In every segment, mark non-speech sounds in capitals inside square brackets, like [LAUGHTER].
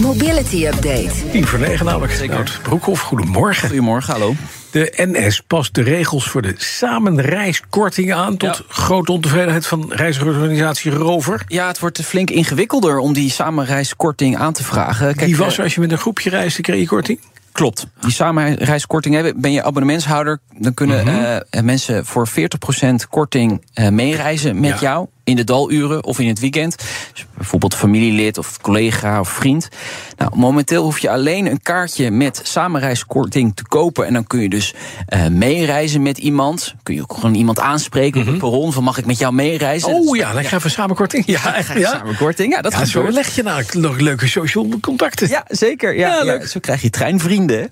Mobility Update. 10 voor 9 namelijk. Nout Broekhoff, goedemorgen. Goedemorgen, hallo. De NS past de regels voor de samenreiskorting aan... tot Ja. grote ontevredenheid van reizigerorganisatie Rover. Ja, het wordt flink ingewikkelder om die samenreiskorting aan te vragen. Kijk, Die was eh, als je met een groepje reisde, kreeg je korting? Klopt. Die samenreiskorting hebben. Ben je abonnementshouder, dan kunnen Mhm. eh, mensen voor 40% korting eh, meereizen met Ja. jou. In de daluren of in het weekend. Dus bijvoorbeeld familielid of collega of vriend. Nou, momenteel hoef je alleen een kaartje met samenreiskorting te kopen. En dan kun je dus eh, meereizen met iemand. Kun je ook gewoon iemand aanspreken op het perron. Van mag ik met jou meereizen? Mhm. Oh is- ja, dan krijg je samenkorting. Ja, krijg je samenkorting. Ja, dat ja, zo leg je nou nog leuke social contacten. Ja, zeker. Ja, Ja, ja, leuk. zo krijg je treinvrienden.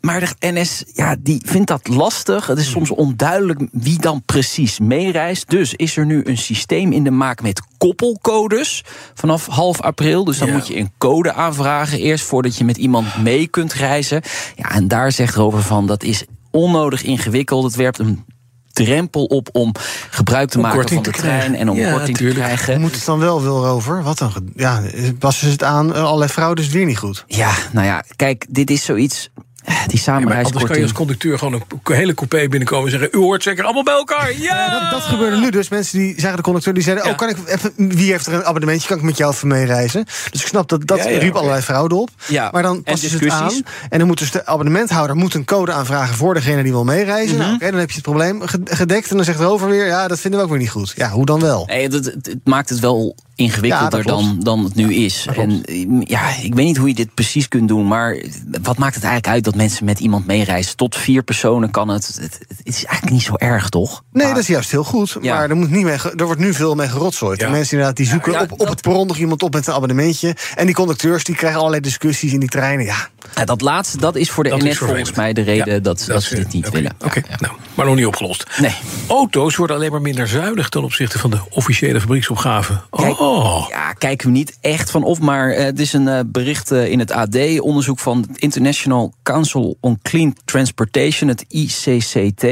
Maar de NS ja, die vindt dat lastig. Het is soms onduidelijk wie dan precies meereist. Dus is er nu een systeem in de maak met koppelcodes vanaf half april. Dus dan Ja. moet je een code aanvragen eerst voordat je met iemand mee kunt reizen. Ja, en daar zegt Rover van dat is onnodig ingewikkeld. Het werpt een drempel op om gebruik te Om maken van de krijgen. trein en om Ja, korting tuurlijk. te krijgen. Moet het dan wel wil over? Wat dan? Ja, passen ze het aan? Allerlei fraude is weer niet goed. Ja, nou ja, kijk, dit is zoiets. Die Ja, maar anders kan samenreiskorting. je als conducteur gewoon een hele coupé binnenkomen en zeggen... u hoort zeker allemaal bij elkaar. Ja! Dat, dat gebeurde nu dus. Mensen die zagen de conducteur die zeiden: Ja. Oh, kan ik even, wie heeft er een abonnementje? Kan ik met jou even meereizen? Dus ik snap dat dat Ja, ja, riep allerlei fraude op. Ja, Maar dan en passen ze het aan. En dan moet dus de abonnementhouder moet een code aanvragen voor degene die wil meereizen. Mhm. nou, dan heb je het probleem ge- gedekt. En dan zegt de over weer: Ja, dat vinden we ook weer niet goed. Ja, hoe dan wel? Nee, het, maakt het wel ingewikkelder dan, dan het nu is. En eh, ja, ik weet niet hoe je dit precies kunt doen, maar wat maakt het eigenlijk uit dat mensen met iemand meereizen? Tot vier personen kan het. Het, is eigenlijk niet zo erg, toch? Nee, Maar- dat is juist heel goed. Ja. Maar er, moet niet mee, er wordt nu veel mee gerotzooid. Ja. En mensen inderdaad die zoeken ja, op, op dat- het perron nog iemand op met een abonnementje. En die conducteurs die krijgen allerlei discussies in die treinen. Ja, Ja, dat laatste, dat is voor de Dat NS volgens mij de reden Ja, dat, dat, ze dit niet willen. Oké, ja. nou, maar nog niet opgelost. Nee. Auto's worden alleen maar minder zuinig ten opzichte van de officiële fabrieksopgave. Kijk, Oh, Ja, kijken we niet echt van of, maar eh, het is een eh, bericht eh, in het AD, onderzoek van het International Council on Clean Transportation, het ICCT.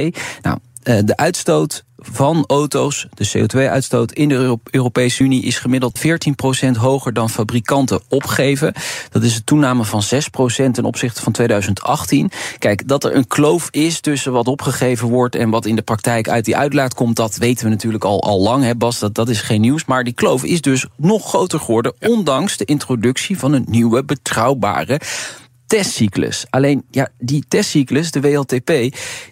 Nou, de uitstoot van auto's, de CO2-uitstoot in de Euro- Europese Unie is gemiddeld 14% hoger dan fabrikanten opgeven. Dat is een toename van 6% ten opzichte van 2018. Kijk, dat er een kloof is tussen wat opgegeven wordt en wat in de praktijk uit die uitlaat komt, dat weten we natuurlijk al, al lang, hè Bas, dat, dat is geen nieuws. Maar die kloof is dus nog groter geworden, ondanks de introductie van een nieuwe, betrouwbare testcyclus. Alleen, ja, die testcyclus, de WLTP,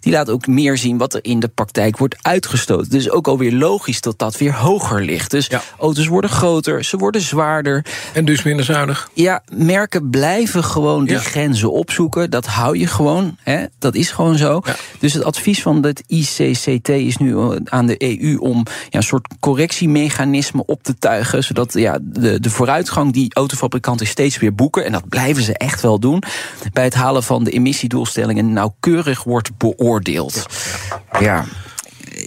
die laat ook meer zien wat er in de praktijk wordt uitgestoten. Dus ook alweer logisch dat dat weer hoger ligt. Dus Ja. auto's worden groter, ze worden zwaarder. en dus minder zuinig. Ja, merken blijven gewoon die Ja. grenzen opzoeken. Dat hou je gewoon. Hè? Dat is gewoon zo. Ja. Dus het advies van het ICCT is nu eh, aan de EU om ja, een soort correctiemechanisme op te tuigen. Zodat ja, de, de vooruitgang die autofabrikanten steeds weer boeken, en dat blijven ze echt wel doen, bij het halen van de emissiedoelstellingen nauwkeurig wordt beoordeeld. Ja.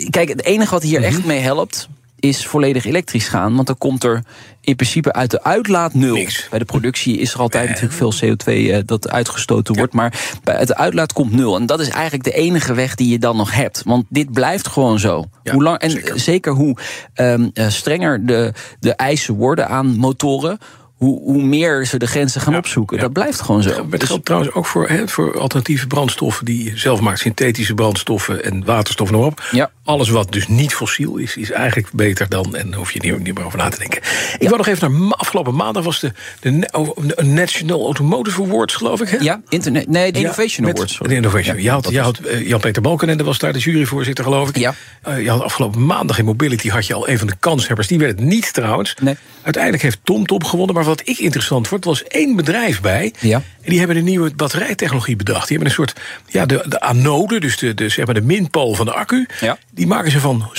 Kijk, het enige wat hier Mhm. echt mee helpt. Is volledig elektrisch gaan. Want dan komt er in principe uit de uitlaat nul. Niks. Bij de productie is er altijd natuurlijk veel CO2 eh, dat uitgestoten wordt. Maar bij uit de uitlaat komt nul. En dat is eigenlijk de enige weg die je dan nog hebt. Want dit blijft gewoon zo. Ja, hoe lang, en zeker. zeker, hoe ehm, eh, strenger de, de eisen worden aan motoren. Hoe, hoe meer ze de grenzen gaan Ja, opzoeken. ja. Dat blijft gewoon zo. Dus- geldt trouwens ook voor, voor alternatieve brandstoffen die je zelf maakt, synthetische brandstoffen en waterstof nog op. Ja. Alles wat dus niet fossiel is, is eigenlijk beter dan. En daar hoef je niet, niet meer over na te denken. Ik wou nog even naar afgelopen maandag was de, de oh, National Automotive Awards, geloof ik. Hè? ja, internet, nee, de Innovation Awards. sorry. De Innovation. Ja, je had, dat je is- had eh, Jan-Peter Balkenende was daar de juryvoorzitter, geloof ik. Ja. Eh, je had afgelopen maandag in Mobility had je al een van de kanshebbers. Die werd het niet trouwens. Nee. Uiteindelijk heeft TomTom gewonnen. Maar wat ik interessant vond, was één bedrijf bij. Ja. En die hebben een nieuwe batterijtechnologie bedacht. Die hebben een soort, ja, de, de anode, dus de, de, zeg maar de minpool van de accu. Ja. Die maken ze van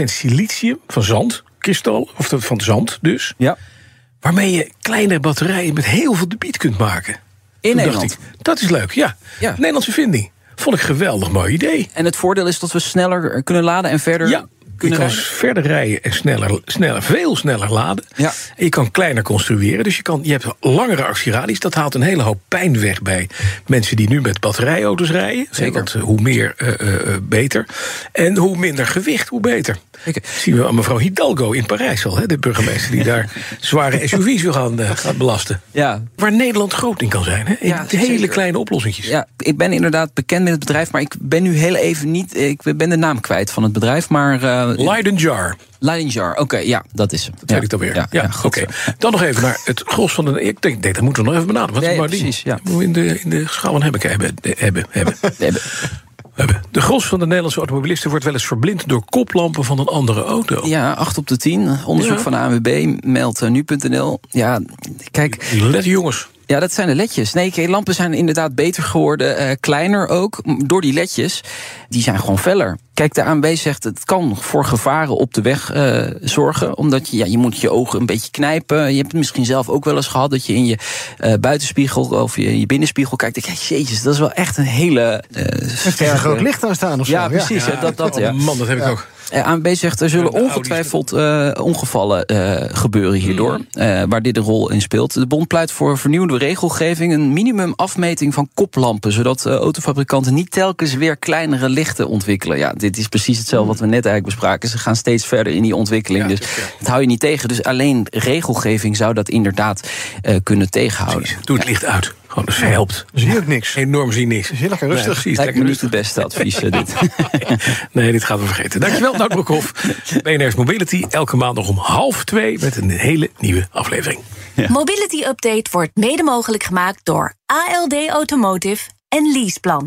70% silicium, van zand, kristal, of van zand dus. Ja. Waarmee je kleine batterijen met heel veel debiet kunt maken. In Toen Nederland. Ik, dat is leuk, ja. Ja. Nederlandse vinding. Vond ik geweldig mooi idee. En het voordeel is dat we sneller kunnen laden en verder Ja, kunnen kan rijden. verder rijden en sneller, sneller, veel sneller laden. Ja. En je kan kleiner construeren. Dus je, kan, je hebt langere actieradius. Dat haalt een hele hoop pijn weg bij mensen die nu met batterijauto's rijden. Zeker. Want hoe meer, eh, beter. En hoe minder gewicht, hoe beter. Zeker. Zien we aan mevrouw Hidalgo in Parijs al, hè, de burgemeester die daar [LAUGHS] zware SUV's wil gaan, eh, gaan belasten. Ja, Waar Nederland groot in kan zijn. Hè? Ja, hele zeker. kleine oplossingjes. Ja, ik ben inderdaad bekend met het bedrijf, maar ik ben nu heel even niet. Ik ben de naam kwijt van het bedrijf, maar. eh Leiden Jar. Lighting Jar, oké, ja, dat is hem. Dat weet ik dan weer. Ja, Ja, ja, goed oké. Dan nog even naar het gros van de. Ik denk, nee, dat moeten we nog even benaderen. Wat Nee, precies, ja. Moeten we in de, in de schaal van hebben, hebben, hebben, hebben. [LAUGHS] Hebben-. De gros van de Nederlandse automobilisten wordt wel eens verblind door koplampen van een andere auto. Ja, 8 op de 10. Onderzoek Ja. van de ANWB meldt eh, nu.nl. Ja, kijk, Let jongens. Ja, dat zijn de ledjes. Nee, kijk, lampen zijn inderdaad beter geworden, eh, kleiner ook, door die ledjes. Die zijn gewoon feller. Kijk, de ANWB zegt het kan voor gevaren op de weg eh, zorgen. Omdat je, ja, je moet je ogen een beetje knijpen. Je hebt het misschien zelf ook wel eens gehad dat je in je eh, buitenspiegel of je, in je binnenspiegel kijkt. Kijk, jezus, dat is wel echt een hele eh Heeft er sterke- een groot licht aan staan of zo? Ja, precies. ja, dat, dat, ja. Oh, man, dat heb ik ook. Eh, ANB zegt er zullen ongetwijfeld eh, ongevallen eh, gebeuren hierdoor, eh, waar dit een rol in speelt. De bond pleit voor vernieuwde regelgeving, een minimum afmeting van koplampen, zodat autofabrikanten niet telkens weer kleinere lichten ontwikkelen. Ja, dit is precies hetzelfde wat we net eigenlijk bespraken. Ze gaan steeds verder in die ontwikkeling, dus dat hou je niet tegen. Dus alleen regelgeving zou dat inderdaad kunnen tegenhouden. Precies. Doe het licht uit. Gewoon, dat helpt. Zie je ook niks. Enorm zie niks. is heel lekker rustig. Nee, precies, lekker niet het beste advies, eh, dit. [LAUGHS] Nee, dit gaan we vergeten. Dankjewel, Nout Broekhoff. [LAUGHS] BNR's Mobility. Elke maand nog om half twee met een hele nieuwe aflevering. Mobility Update wordt mede mogelijk gemaakt door ALD Automotive en Leaseplan.